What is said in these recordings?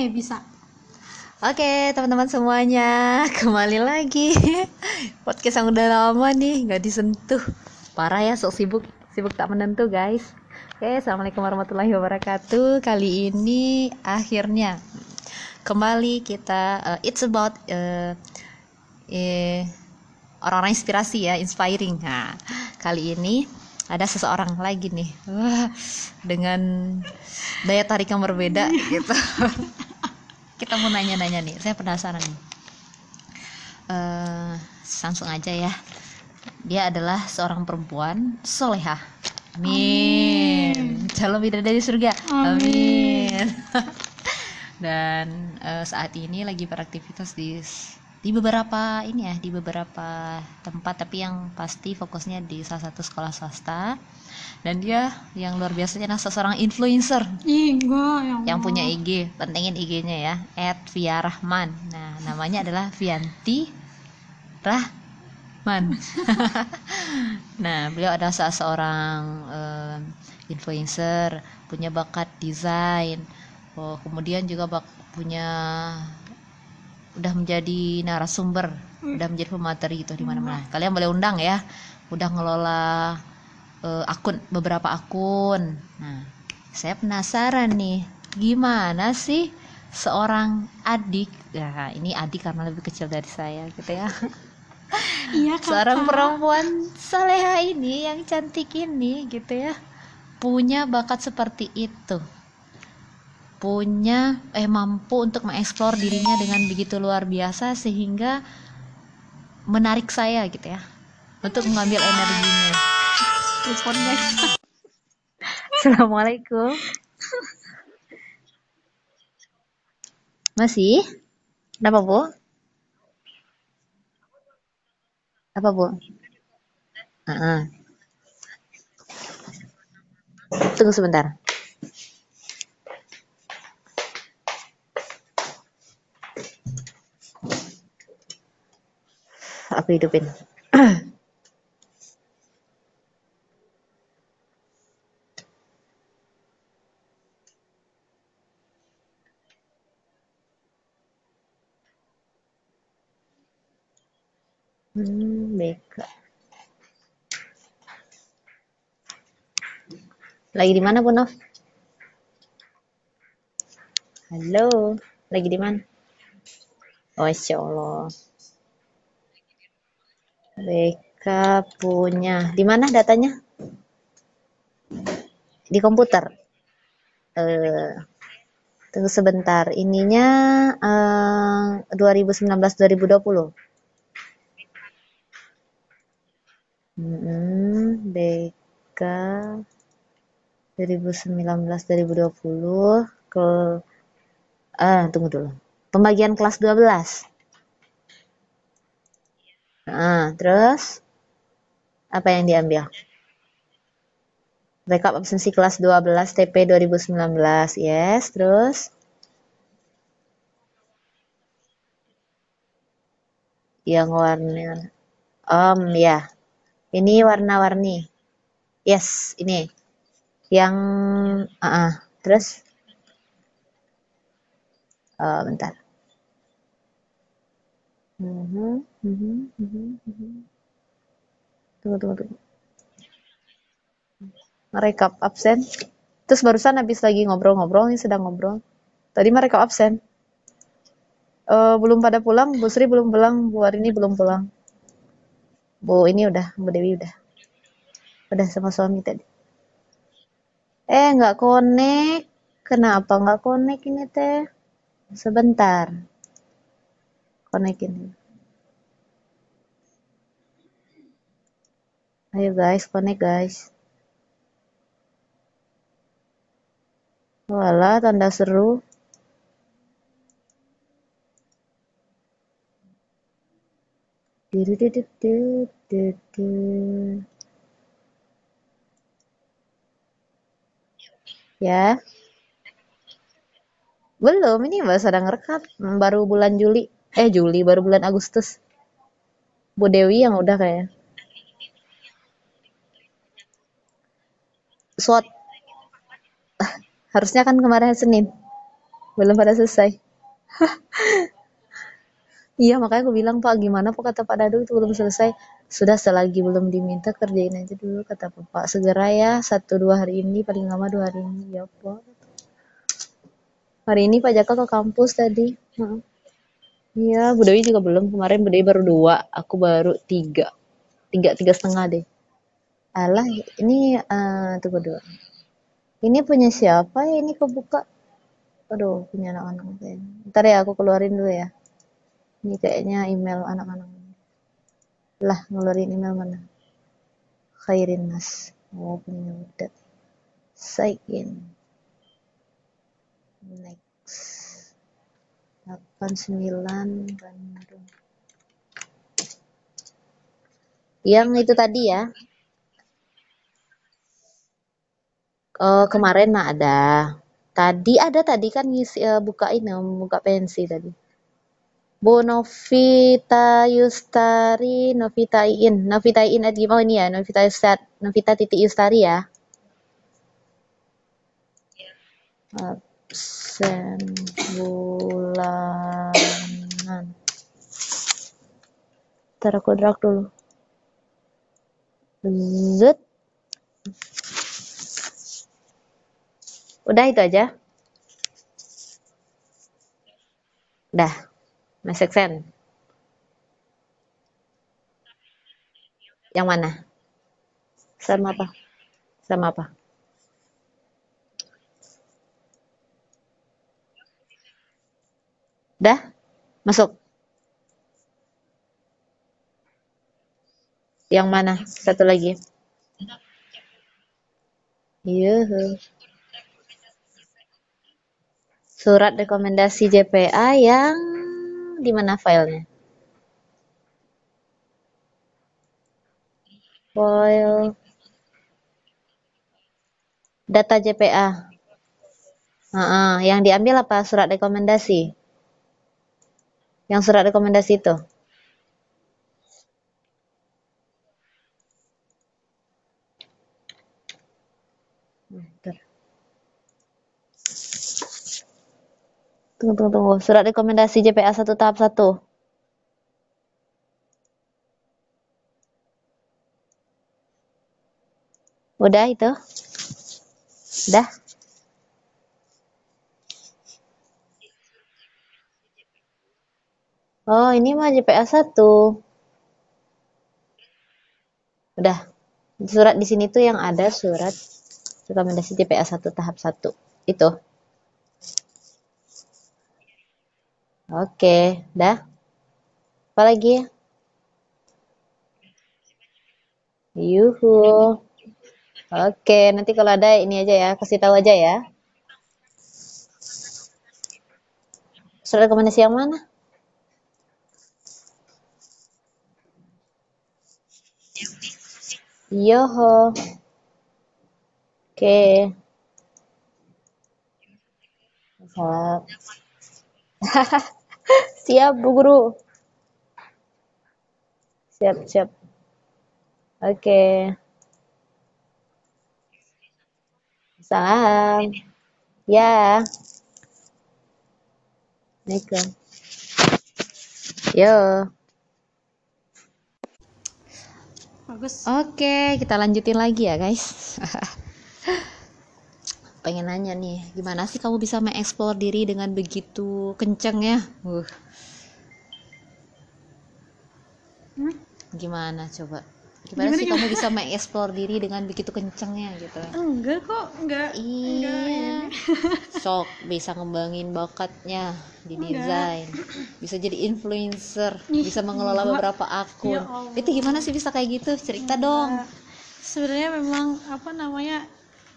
Oke, bisa. Oke, teman-teman semuanya, kembali lagi. Podcast yang udah lama nih, nggak disentuh. Parah ya, sok sibuk, sibuk tak menentu, guys. Oke, assalamualaikum warahmatullahi wabarakatuh. Kali ini akhirnya kembali kita, uh, it's about uh, eh, orang-orang inspirasi ya, inspiring. Nah, kali ini ada seseorang lagi nih wah dengan daya tarik yang berbeda gitu kita mau nanya-nanya nih saya penasaran nih. Uh, langsung aja ya. Dia adalah seorang perempuan soleha amin, calon bidadari surga. Amin, amin. dan uh, saat ini lagi beraktivitas di di beberapa ini ya di beberapa tempat tapi yang pasti fokusnya di salah satu sekolah swasta. Dan dia yang luar biasanya adalah seorang influencer. Igo, ya yang punya IG pentingin IG-nya ya @viarahman nah namanya adalah Vianti Rahman. Nah beliau adalah salah seorang um, influencer punya bakat desain oh, kemudian juga bak punya udah menjadi narasumber hmm. udah menjadi pemateri gitu di mana-mana. Hmm. kalian boleh undang ya udah ngelola uh, akun beberapa akun. Nah saya penasaran nih gimana sih seorang adik? Ya ini adik karena lebih kecil dari saya gitu ya. Iya seorang perempuan soleha ini yang cantik ini gitu ya punya bakat seperti itu punya eh mampu untuk mengeksplor dirinya dengan begitu luar biasa sehingga menarik saya gitu ya untuk mengambil energinya. Teleponnya. Assalamualaikum. Masih? Kenapa bu? Apa bu? Uh -uh. Tunggu sebentar. Aku hidupin Hmm, Beka. Lagi di mana, Bu Nov? Halo, lagi di mana? Oh, Insya Allah. Mereka punya di mana datanya? Di komputer. Eh, tunggu sebentar. Ininya eh, 2019-2020. Hmm, BK 2019-2020 ke ah tunggu dulu. Pembagian kelas 12. Nah, terus apa yang diambil? Backup absensi kelas 12 TP 2019. Yes, terus yang warna um ya. Ini warna-warni. Yes, ini. Yang uh, uh. terus uh, bentar. Mhm, mhm, mhm, mhm. Tunggu, tunggu, tunggu. Merekap absen. Terus barusan habis lagi ngobrol-ngobrol, ini sedang ngobrol. Tadi mereka absen. Uh, belum pada pulang, Bu Sri belum pulang, Bu ini belum pulang. Bu ini udah, Bu Dewi udah. Udah sama suami tadi. Eh, nggak konek. Kenapa nggak konek ini teh? Sebentar konekin ayo guys connect guys Wala, tanda seru. Ya. Belum, ini baru sedang rekap. Baru bulan Juli eh Juli baru bulan Agustus Bu Dewi yang udah kayak SWOT. Harusnya kan kemarin Senin. Belum pada selesai. Iya makanya aku bilang pak gimana pak? Kata Pak Dadu itu belum selesai. Sudah selagi belum diminta kerjain aja dulu kata Pak segera ya satu dua hari ini paling lama dua hari ini. Ya Pak. Hari ini Pak Jaka ke kampus tadi. Heeh. Iya, Bu Dewi juga belum. Kemarin Bu Dewi baru dua, aku baru tiga. Tiga, tiga setengah deh. Alah, ini, eh tunggu dulu. Ini punya siapa ya ini kebuka? Aduh, punya anak-anak. Ntar ya, aku keluarin dulu ya. Ini kayaknya email anak-anak. Lah, ngeluarin email mana? Khairin Mas. Oh, punya udah. Sign in. Next. 89 Bandung. Yang itu tadi ya. Oh, kemarin mah ada. Tadi ada tadi kan ngisi eh, buka ini buka pensi tadi. Bu Novita Yustari Novitain Novitain at gimana ini ya? Novita Yustari Novita titik Yustari ya? Absen bulanan. Ntar aku drag dulu udah itu aja udah masuk send yang mana sama apa sama apa Dah? Masuk? Yang mana? Satu lagi. Iya. Surat rekomendasi JPA yang di mana filenya? File data JPA. Heeh, yang diambil apa? Surat rekomendasi. Yang surat rekomendasi itu. Bentar. Tunggu, tunggu, tunggu. Surat rekomendasi JPA 1 tahap 1. Udah itu? Udah? Oh, ini mah JPA 1. Udah. Surat di sini tuh yang ada surat rekomendasi JPA 1 tahap 1. Itu. Oke, dah. Apa lagi? Yuhu. Oke, nanti kalau ada ini aja ya, kasih tahu aja ya. Surat rekomendasi yang mana? Yoho. Oke. Siap. siap, Bu Guru. Siap, siap. Oke. Salam. Ya. Assalamualaikum. Yo. bagus Oke, kita lanjutin lagi ya, guys. Pengen nanya nih, gimana sih kamu bisa mengeksplor diri dengan begitu kenceng ya? Uh. Hmm? Gimana coba? Gimana, Gimana, sih gimana? kamu bisa mengeksplor diri dengan begitu kencengnya gitu? enggak kok enggak enggak Iya. ini. Sok bisa ngembangin bakatnya di Enggak. desain. Bisa jadi influencer, Ih, bisa mengelola enggak. beberapa akun. Ya Allah. Itu gimana sih bisa kayak gitu? Cerita dong. Enggak. sebenarnya memang apa namanya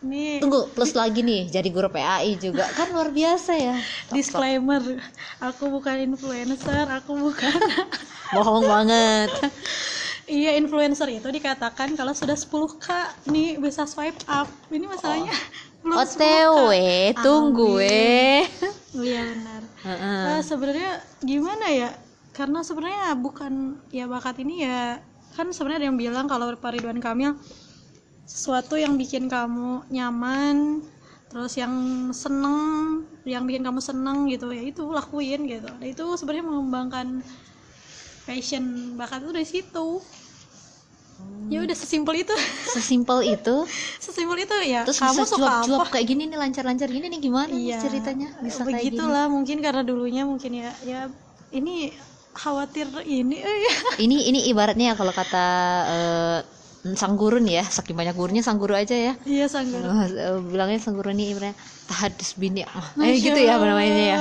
ini Tunggu, plus lagi nih, jadi guru PAI juga. Kan luar biasa ya. Disclaimer aku bukan influencer aku bukan Bohong banget. iya influencer itu dikatakan kalau sudah 10k nih bisa swipe up ini masalahnya belum 10K. OTW, tunggu Amin. eh. Oh, iya benar Heeh. Eh, sebenarnya gimana ya karena sebenarnya bukan ya bakat ini ya kan sebenarnya ada yang bilang kalau Pak Ridwan Kamil sesuatu yang bikin kamu nyaman terus yang seneng yang bikin kamu seneng gitu ya itu lakuin gitu. Nah, itu sebenarnya mengembangkan passion bakat itu dari situ. Ya udah sesimpel itu. Sesimpel itu? Sesimpel itu ya. Terus kamu bisa suka cuap-cuap apa? kayak gini nih lancar-lancar gini nih gimana nih Iya, ceritanya? Bisa kayak gini. begitulah mungkin karena dulunya mungkin ya ya ini khawatir ini eh, ya. ini ini ibaratnya kalau kata eh, sang guru nih ya saking banyak gurunya sang guru aja ya. Iya sanggar Oh, eh, bilangnya sang guru ini ibaratnya tahadus bini. Oh, eh gitu ya namanya ya?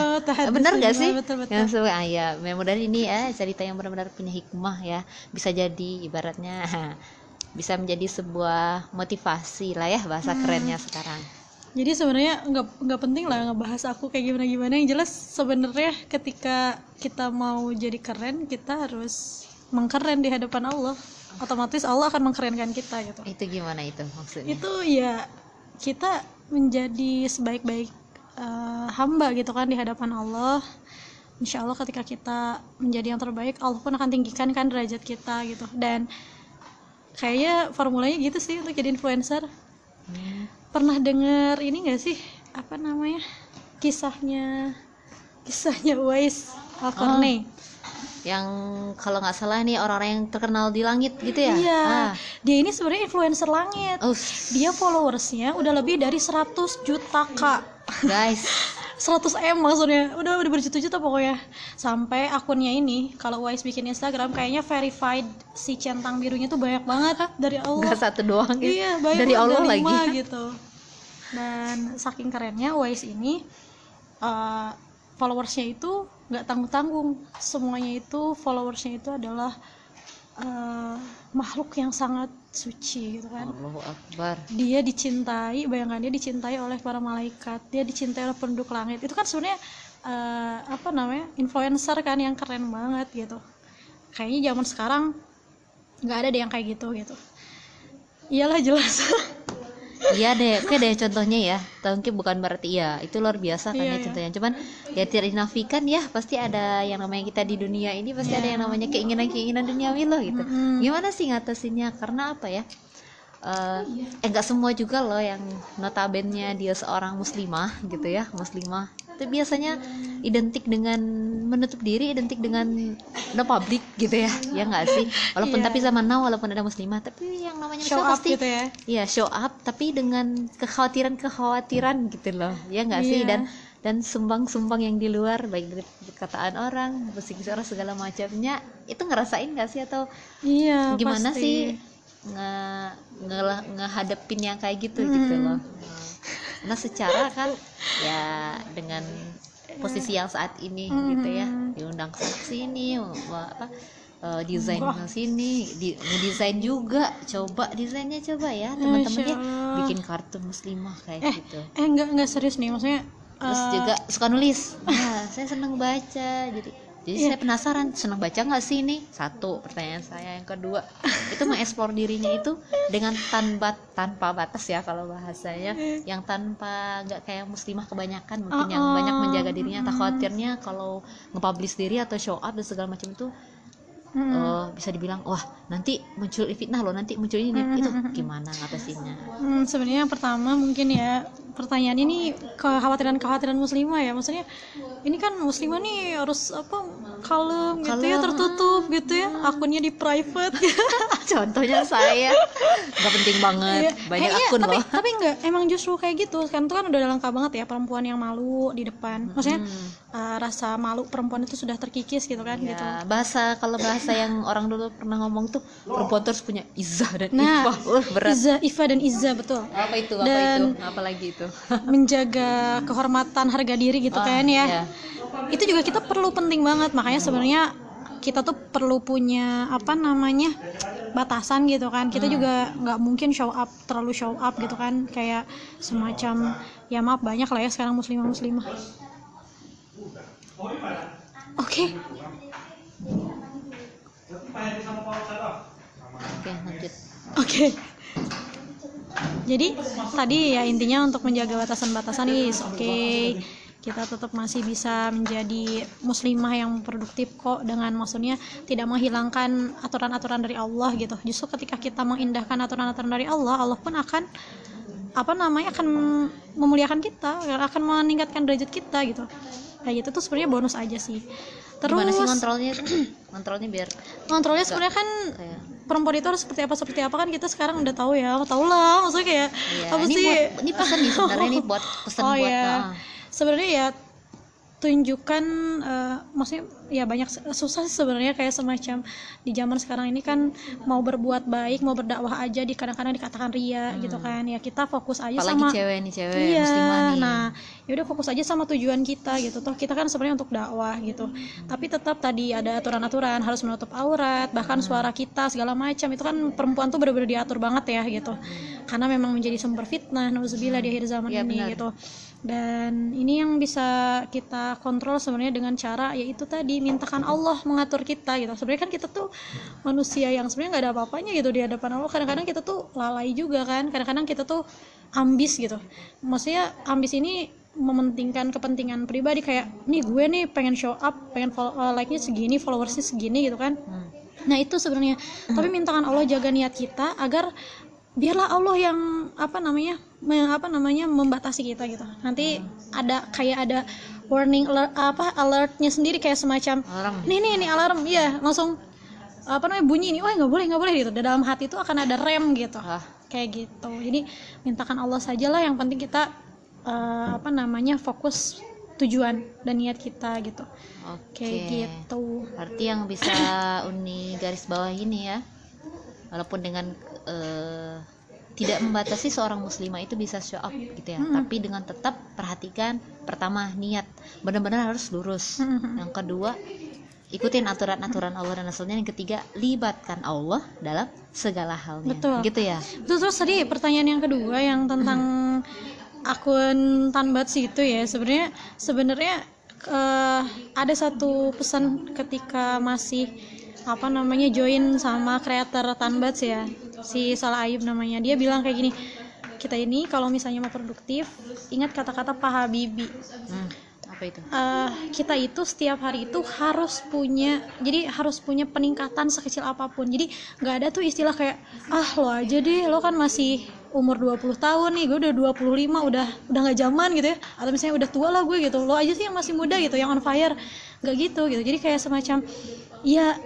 Bener gak sih? betul, betul. yang sebagai ah, ya mudah-mudahan ini ya cerita yang benar-benar punya hikmah ya. Bisa jadi ibaratnya bisa menjadi sebuah motivasi lah ya bahasa Hmm. kerennya sekarang. Jadi sebenarnya nggak nggak penting lah ngebahas aku kayak gimana gimana yang jelas sebenarnya ketika kita mau jadi keren kita harus mengkeren di hadapan Allah otomatis Allah akan mengkerenkan kita gitu. Itu gimana itu maksudnya? Itu ya kita menjadi sebaik-baik eh, hamba gitu kan di hadapan Allah. Insya Allah ketika kita menjadi yang terbaik Allah pun akan tinggikan kan derajat kita gitu. Dan kayaknya formulanya gitu sih untuk jadi influencer. Hmm. pernah dengar ini gak sih? Apa namanya? Kisahnya kisahnya Uwais Al-Qarni yang kalau nggak salah nih orang-orang yang terkenal di langit gitu ya? Iya. Ah. dia ini sebenarnya influencer langit. Oh. Dia followersnya udah lebih dari 100 juta kak. Guys. 100 m maksudnya. Udah udah berjuta-juta pokoknya. Sampai akunnya ini kalau Wise bikin Instagram kayaknya verified si centang birunya tuh banyak banget dari Allah. Nggak satu doang ya? Iya banyak dari Allah lagi. gitu. Dan saking kerennya Wise ini uh, followersnya itu nggak tanggung-tanggung. Semuanya itu followersnya itu adalah uh, makhluk yang sangat suci gitu kan. Allahu Akbar. Dia dicintai bayangkan dia dicintai oleh para malaikat. Dia dicintai oleh penduduk langit. Itu kan sebenarnya eh, apa namanya influencer kan yang keren banget gitu. Kayaknya zaman sekarang nggak ada deh yang kayak gitu gitu. Iyalah jelas Iya deh, oke deh contohnya ya. Tapi bukan berarti ya itu luar biasa kan Iya, ya iya. contohnya. Cuman ya tidak dinafikan ya pasti ada yang namanya kita di dunia ini pasti ada yang namanya keinginan-keinginan duniawi loh gitu. Mm-mm. Gimana sih ngatasinnya? Karena apa ya? Eh, eh nggak semua juga loh yang notabennya dia seorang muslimah gitu ya, muslimah. Itu biasanya identik dengan menutup diri, identik dengan no public gitu ya. Ya nggak sih? Walaupun Iya. tapi zaman now walaupun ada muslimah, tapi yang namanya show up pasti gitu ya Iya show up tapi dengan kekhawatiran-kekhawatiran gitu loh ya nggak sih Iya. dan dan sumbang-sumbang yang di luar baik dari perkataan orang musik orang segala macamnya itu ngerasain nggak sih atau iya gimana pasti. sih nge, nge- ngehadepin yang kayak gitu gitu Hmm. loh nah secara kan ya dengan posisi yang saat ini gitu ya. Hmm. diundang ke sini apa eh, desain ke sini di desain juga. Coba desainnya coba ya teman-temannya. Bikin kartun muslimah kayak Eh. gitu. eh enggak enggak serius nih maksudnya terus eh, juga suka nulis. Nah saya seneng baca. Jadi jadi Iya. saya penasaran seneng baca nggak sih ini? Satu pertanyaan saya. Yang kedua itu mengeksplor dirinya itu dengan tanpa tanpa batas ya kalau bahasanya. Yang tanpa nggak kayak muslimah kebanyakan mungkin yang Uh-uh. banyak menjaga dirinya. Atau khawatirnya kalau nge-publish diri atau show up dan segala macam itu mm-mm. eh, bisa dibilang wah nanti muncul fitnah loh nanti muncul ini. Itu gimana ngatasinnya Hmm, sebenarnya yang pertama mungkin ya pertanyaan ini kekhawatiran-kekhawatiran muslimah ya. Maksudnya ini kan muslimah nih harus apa kalem gitu ya Kalem, gitu ya akunnya di private contohnya saya nggak penting banget Iya. banyak Eh, iya, akun tapi, loh tapi enggak emang justru kayak gitu sekarang tuh kan udah lengkap banget ya perempuan yang malu di depan maksudnya Hmm. eh, rasa malu perempuan itu sudah terkikis gitu kan gitu Ya, bahasa kalau bahasa yang orang dulu pernah ngomong tuh perempuan terus punya izah dan Nah, ifah. Uh, berat. Iza, Ifa dan Iza betul Apa itu? Apa Dan- itu? Apa lagi itu? menjaga kehormatan harga diri gitu Ah, kan ya iya. itu juga kita perlu penting banget makanya sebenarnya kita tuh perlu punya apa namanya batasan gitu kan kita Hmm. juga nggak mungkin show up terlalu show up gitu kan kayak semacam ya maaf banyak lah ya sekarang muslimah muslimah oke Oke, lanjut. Oke. Jadi tadi ya intinya untuk menjaga batasan-batasan ini is oke. Kita tetap masih bisa menjadi muslimah yang produktif kok dengan maksudnya tidak menghilangkan aturan-aturan dari Allah gitu. Justru ketika kita mengindahkan aturan-aturan dari Allah, Allah pun akan apa namanya akan memuliakan kita akan meningkatkan derajat kita gitu. Kayak gitu tuh sebenarnya bonus aja sih. Terus gimana sih kontrolnya kontrolnya biar kontrolnya sebenarnya kan kayak perempuan itu harus seperti apa seperti apa kan kita sekarang udah tahu ya tahu lah maksudnya kayak Iya, apa ini sih? buat ini pesan nih sebenarnya ini buat pesan oh buat ya nah, sebenarnya ya tunjukkan eh, maksudnya ya banyak susah sih sebenarnya kayak semacam di zaman sekarang ini kan mau berbuat baik mau berdakwah aja di kadang-kadang dikatakan ria gitu kan. Ya kita fokus aja Hmm. apalagi sama cewek nih cewek iya nih. nah yaudah fokus aja sama tujuan kita gitu. Toh kita kan sebenarnya untuk dakwah gitu. Tapi tetap tadi ada aturan-aturan harus menutup aurat bahkan Hmm. suara kita segala macam. Itu kan perempuan tuh benar-benar diatur banget ya gitu. Karena memang menjadi sumber fitnah nauzubillah di akhir zaman Iya, ini benar. gitu dan ini yang bisa kita kontrol sebenarnya dengan cara yaitu tadi mintakan Allah mengatur kita gitu. Sebenarnya kan kita tuh manusia yang sebenarnya nggak ada apa-apanya gitu di hadapan Allah. Kadang-kadang kita tuh lalai juga kan. Kadang-kadang kita tuh ambis gitu. Maksudnya ambis ini mementingkan kepentingan pribadi. Kayak nih gue nih pengen show up pengen follow, uh, like-nya segini followersnya segini gitu kan. Hmm. Nah itu sebenarnya. Tapi mintakan Allah jaga niat kita agar biarlah Allah yang apa namanya me- apa namanya membatasi kita gitu. Nanti ada kayak ada warning alert, apa alertnya sendiri kayak semacam alarm. Nih nih nih alarm. Iya langsung apa namanya bunyi nih wah nggak boleh nggak boleh gitu. Dan dalam hati itu akan ada rem gitu. Ah. Kayak gitu. Jadi mintakan Allah sajalah yang penting kita eh, apa namanya fokus tujuan dan niat kita gitu. Oke. kayak gitu. Berarti yang bisa Uni garis bawah ini ya, walaupun dengan eh, tidak membatasi seorang muslimah itu bisa show up gitu ya, Mm-mm. tapi dengan tetap perhatikan pertama niat, benar-benar harus lurus. Mm-mm. Yang kedua ikutin aturan-aturan Allah dan Rasulnya. Yang ketiga libatkan Allah dalam segala halnya. Betul. Gitu ya. Terus, terus tadi pertanyaan yang kedua yang tentang akun Tanbats itu ya sebenarnya sebenarnya eh, ada satu pesan ketika masih apa namanya join sama kreator Tanbats ya. Si Salah Ayub namanya. Dia bilang kayak gini kita ini kalau misalnya mau produktif ingat kata-kata Pak Habibie. Hmm, apa itu? eh, kita itu setiap hari itu harus punya jadi harus punya peningkatan sekecil apa pun. Jadi nggak ada tuh istilah kayak ah lo aja deh lo kan masih umur 20 tahun nih gue udah 25 udah udah nggak zaman gitu ya. Atau misalnya udah tua lah gue gitu. Lo aja sih yang masih muda gitu yang on fire. Nggak gitu gitu. Jadi kayak semacam ya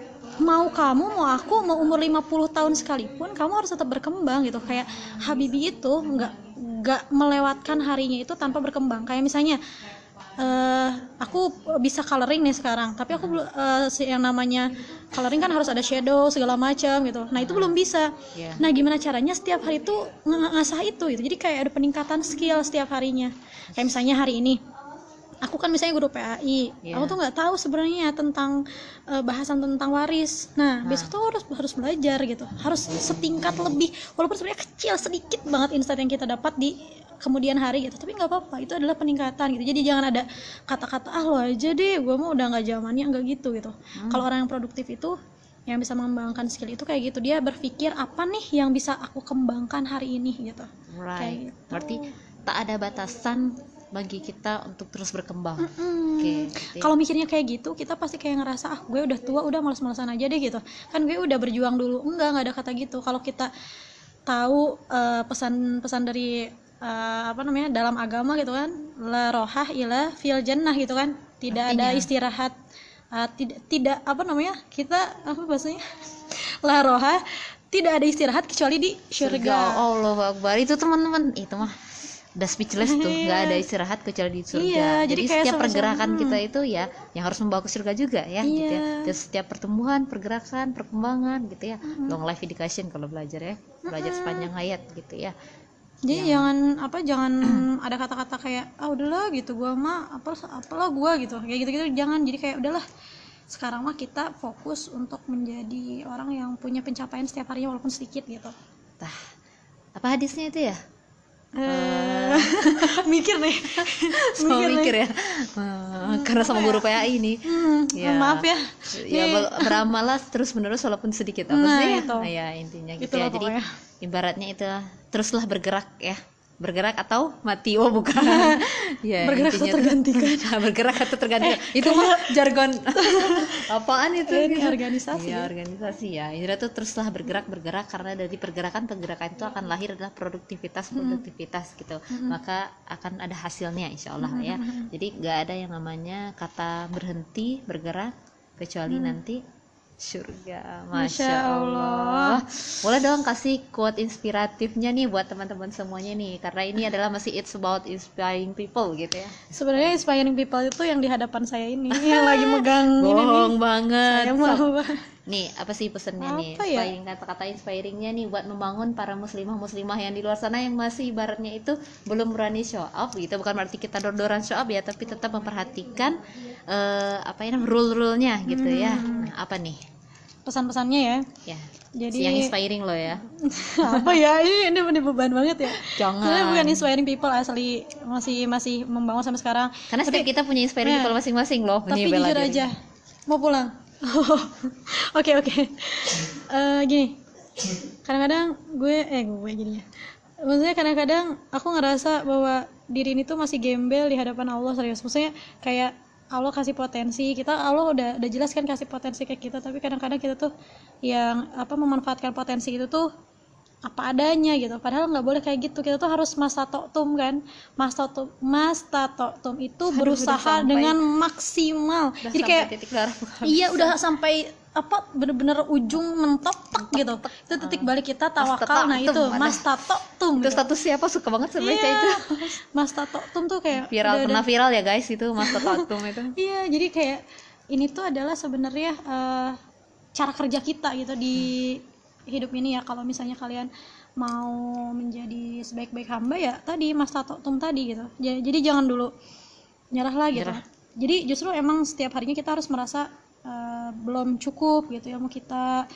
mau kamu mau aku mau umur 50 tahun sekalipun kamu harus tetap berkembang gitu. Kayak Habibie itu nggak nggak melewatkan harinya itu tanpa berkembang. Kayak misalnya eh aku bisa coloring nih sekarang tapi aku belum si- yang namanya coloring kan harus ada shadow segala macam gitu. Nah itu belum bisa. Ya. nah gimana caranya setiap hari itu ng- ngasah itu gitu. Jadi kayak ada peningkatan skill setiap harinya. Kayak misalnya hari ini aku kan misalnya guru PAI Iya. aku tuh nggak tahu sebenarnya tentang eh, bahasan tentang waris. Nah, besok tuh harus harus belajar gitu. Harus setingkat lebih walaupun sebenarnya kecil sedikit banget insight yang kita dapat di kemudian hari gitu. Tapi nggak apa-apa itu adalah peningkatan gitu. Jadi jangan ada kata-kata ah lo aja deh gue mau udah nggak zamannya nggak gitu gitu. Kalau orang yang produktif itu yang bisa mengembangkan skill itu kayak gitu. Dia berpikir apa nih yang bisa aku kembangkan hari ini? gitu. Right. gitu. Berarti tak ada batasan bagi kita untuk terus berkembang. Mm-mm. Oke, berarti- Kalau mikirnya kayak gitu, kita pasti kayak ngerasa ah gue udah tua, udah males-malesan aja deh gitu. Kan gue udah berjuang dulu. Enggak, nggak ada kata gitu. Kalau kita tahu eh, pesan-pesan dari eh, apa namanya dalam agama gitu kan, la rohah ila fil jannah gitu kan. Tidak ada Artinya? istirahat eh, tidak tidak apa namanya? Kita apa bahasanya? la rohah tidak ada istirahat kecuali di surga surga. Allah Akbar itu teman-teman itu mah udah speechless tuh nggak ada istirahat kecuali di surga Iya, jadi, jadi setiap pergerakan hmm. kita itu ya yang harus membawa ke surga juga ya gitu ya Iya. dan setiap pertumbuhan pergerakan perkembangan gitu ya long life education kalau belajar ya belajar sepanjang hayat gitu ya Jadi jangan apa jangan ada kata-kata kayak ah udahlah gitu gua mah apa apalah gua gitu. Kayak gitu-gitu jangan. Jadi kayak udahlah sekarang mah kita fokus untuk menjadi orang yang punya pencapaian setiap harinya walaupun sedikit gitu. tah apa hadisnya itu ya Eh, mikir nih. sama mikir ya Eh, karena sama guru PAI ini Hmm, Ya. maaf ya. ya Nih, ber- beramalah terus menerus walaupun sedikit apa Nah, sih itu. Nah, ya intinya gitu Itulah ya jadi pokoknya. ibaratnya itu teruslah bergerak ya bergerak atau mati? Oh bukan. Ya Bergerak atau tergantikan. bergerak atau tergantikan. Itu mah jargon. Apaan itu? Ini organisasi Iya, ya. organisasi ya. Indra tuh teruslah bergerak bergerak karena dari pergerakan pergerakan itu akan lahir adalah produktivitas produktivitas gitu. Maka akan ada hasilnya insya Allah ya. jadi nggak ada yang namanya kata berhenti bergerak kecuali nanti surga. Masya, Masya Allah. Allah. boleh dong kasih quote inspiratifnya nih buat teman-teman semuanya nih. Karena ini adalah masih it's about inspiring people gitu ya. Sebenarnya inspiring people itu yang di hadapan saya ini yang lagi megang ini. Bohong banget. Saya mau Nih, apa sih pesannya nih? Apa ya? Inspiring kata-kata inspiringnya nih buat membangun para muslimah muslimah yang di luar sana yang masih ibaratnya itu belum berani show up gitu. Bukan berarti kita dor-doran show up ya, tapi tetap memperhatikan eh, apa ya rule-rule-nya gitu ya. Hmm. Nah, apa nih? pesan-pesannya ya. Ya. Jadi yang inspiring lo ya. apa ya ini ini, ini beban banget ya. Jangan. Sebenarnya bukan inspiring people asli masih masih membangun sampai sekarang. Karena setiap kita punya inspiring Nah, people masing-masing loh. Tapi Nih, jujur aja, mau pulang. Oke oke. Eh, gini, kadang-kadang gue eh gue jadinya. Maksudnya kadang-kadang aku ngerasa bahwa diri ini tuh masih gembel di hadapan Allah serius. Maksudnya kayak Allah kasih potensi kita Allah udah udah jelas kan kasih potensi ke kita tapi kadang-kadang kita tuh yang apa memanfaatkan potensi itu tuh apa adanya gitu. Padahal nggak boleh kayak gitu. Kita tuh harus mas tum kan. Mas tum mas tum itu udah berusaha sampai. dengan maksimal. Udah jadi kayak titik darah iya udah sampai apa bener-bener ujung mentok tek gitu. Itu titik balik kita tawakal. Nah itu mas tum Itu status siapa? Suka banget sebenarnya Iya, itu. mas tum tuh kayak Viral udah- pernah udah- viral ya guys itu Mas Tatum itu. Iya, jadi kayak ini tuh adalah sebenarnya eh, cara kerja kita gitu di hidup ini ya. Kalau misalnya kalian mau menjadi sebaik-baik hamba ya tadi Mas Tato Tum tadi gitu. Ja- Jadi jangan dulu nyerah lah gitu. Nyerah. Jadi justru emang setiap harinya kita harus merasa eh, belum cukup gitu ya. Mau kita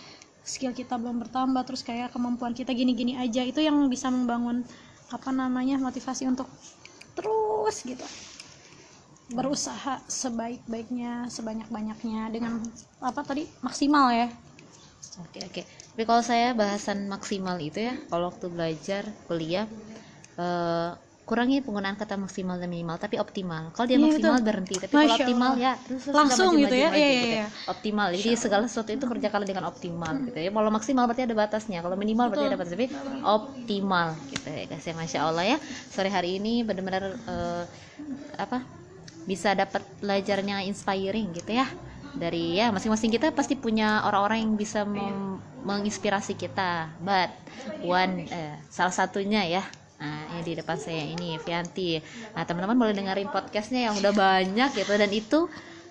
skill kita belum bertambah terus kayak kemampuan kita gini-gini aja itu yang bisa membangun apa namanya motivasi untuk terus gitu berusaha sebaik-baiknya sebanyak-banyaknya dengan apa tadi maksimal ya Oke oke. Tapi kalau saya bahasan maksimal itu ya, kalau waktu belajar kuliah eh, kurangi penggunaan kata maksimal dan minimal, tapi optimal. Kalau dia Iya, maksimal betul. berhenti, tapi kalau optimal Allah. ya terus Langsung maju, gitu maju, ya? maju Iya, gitu iya, ya. Optimal. Jadi segala sesuatu itu kerjakan dengan optimal gitu ya. Kalau maksimal berarti ada batasnya. Kalau minimal berarti ada batasnya. Tapi optimal gitu ya guys ya. Masya Allah ya. Sore hari ini benar-benar eh, apa? bisa dapat pelajaran yang inspiring gitu ya dari ya masing-masing kita pasti punya orang-orang yang bisa mem- menginspirasi kita. But one eh, salah satunya ya. Nah ini di depan saya ini Vianti. Nah teman-teman boleh dengerin podcastnya yang udah banyak gitu. Dan itu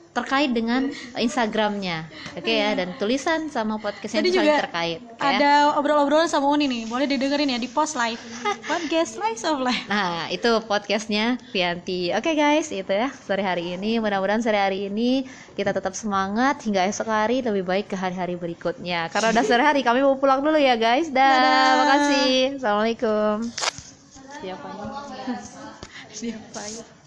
terkait dengan Instagramnya oke ya dan tulisan sama podcastnya saling juga terkait ya. ada obrol-obrolan sama Uni nih boleh didengerin ya di post live podcast live of life Nah, itu podcastnya Vianti. Oke guys, itu ya sore hari ini. Mudah-mudahan sore hari ini kita tetap semangat hingga esok hari lebih baik ke hari-hari berikutnya. Karena udah sore hari, kami mau pulang dulu ya guys. Dah, Dadah. makasih. Assalamualaikum. Siapa siapa ya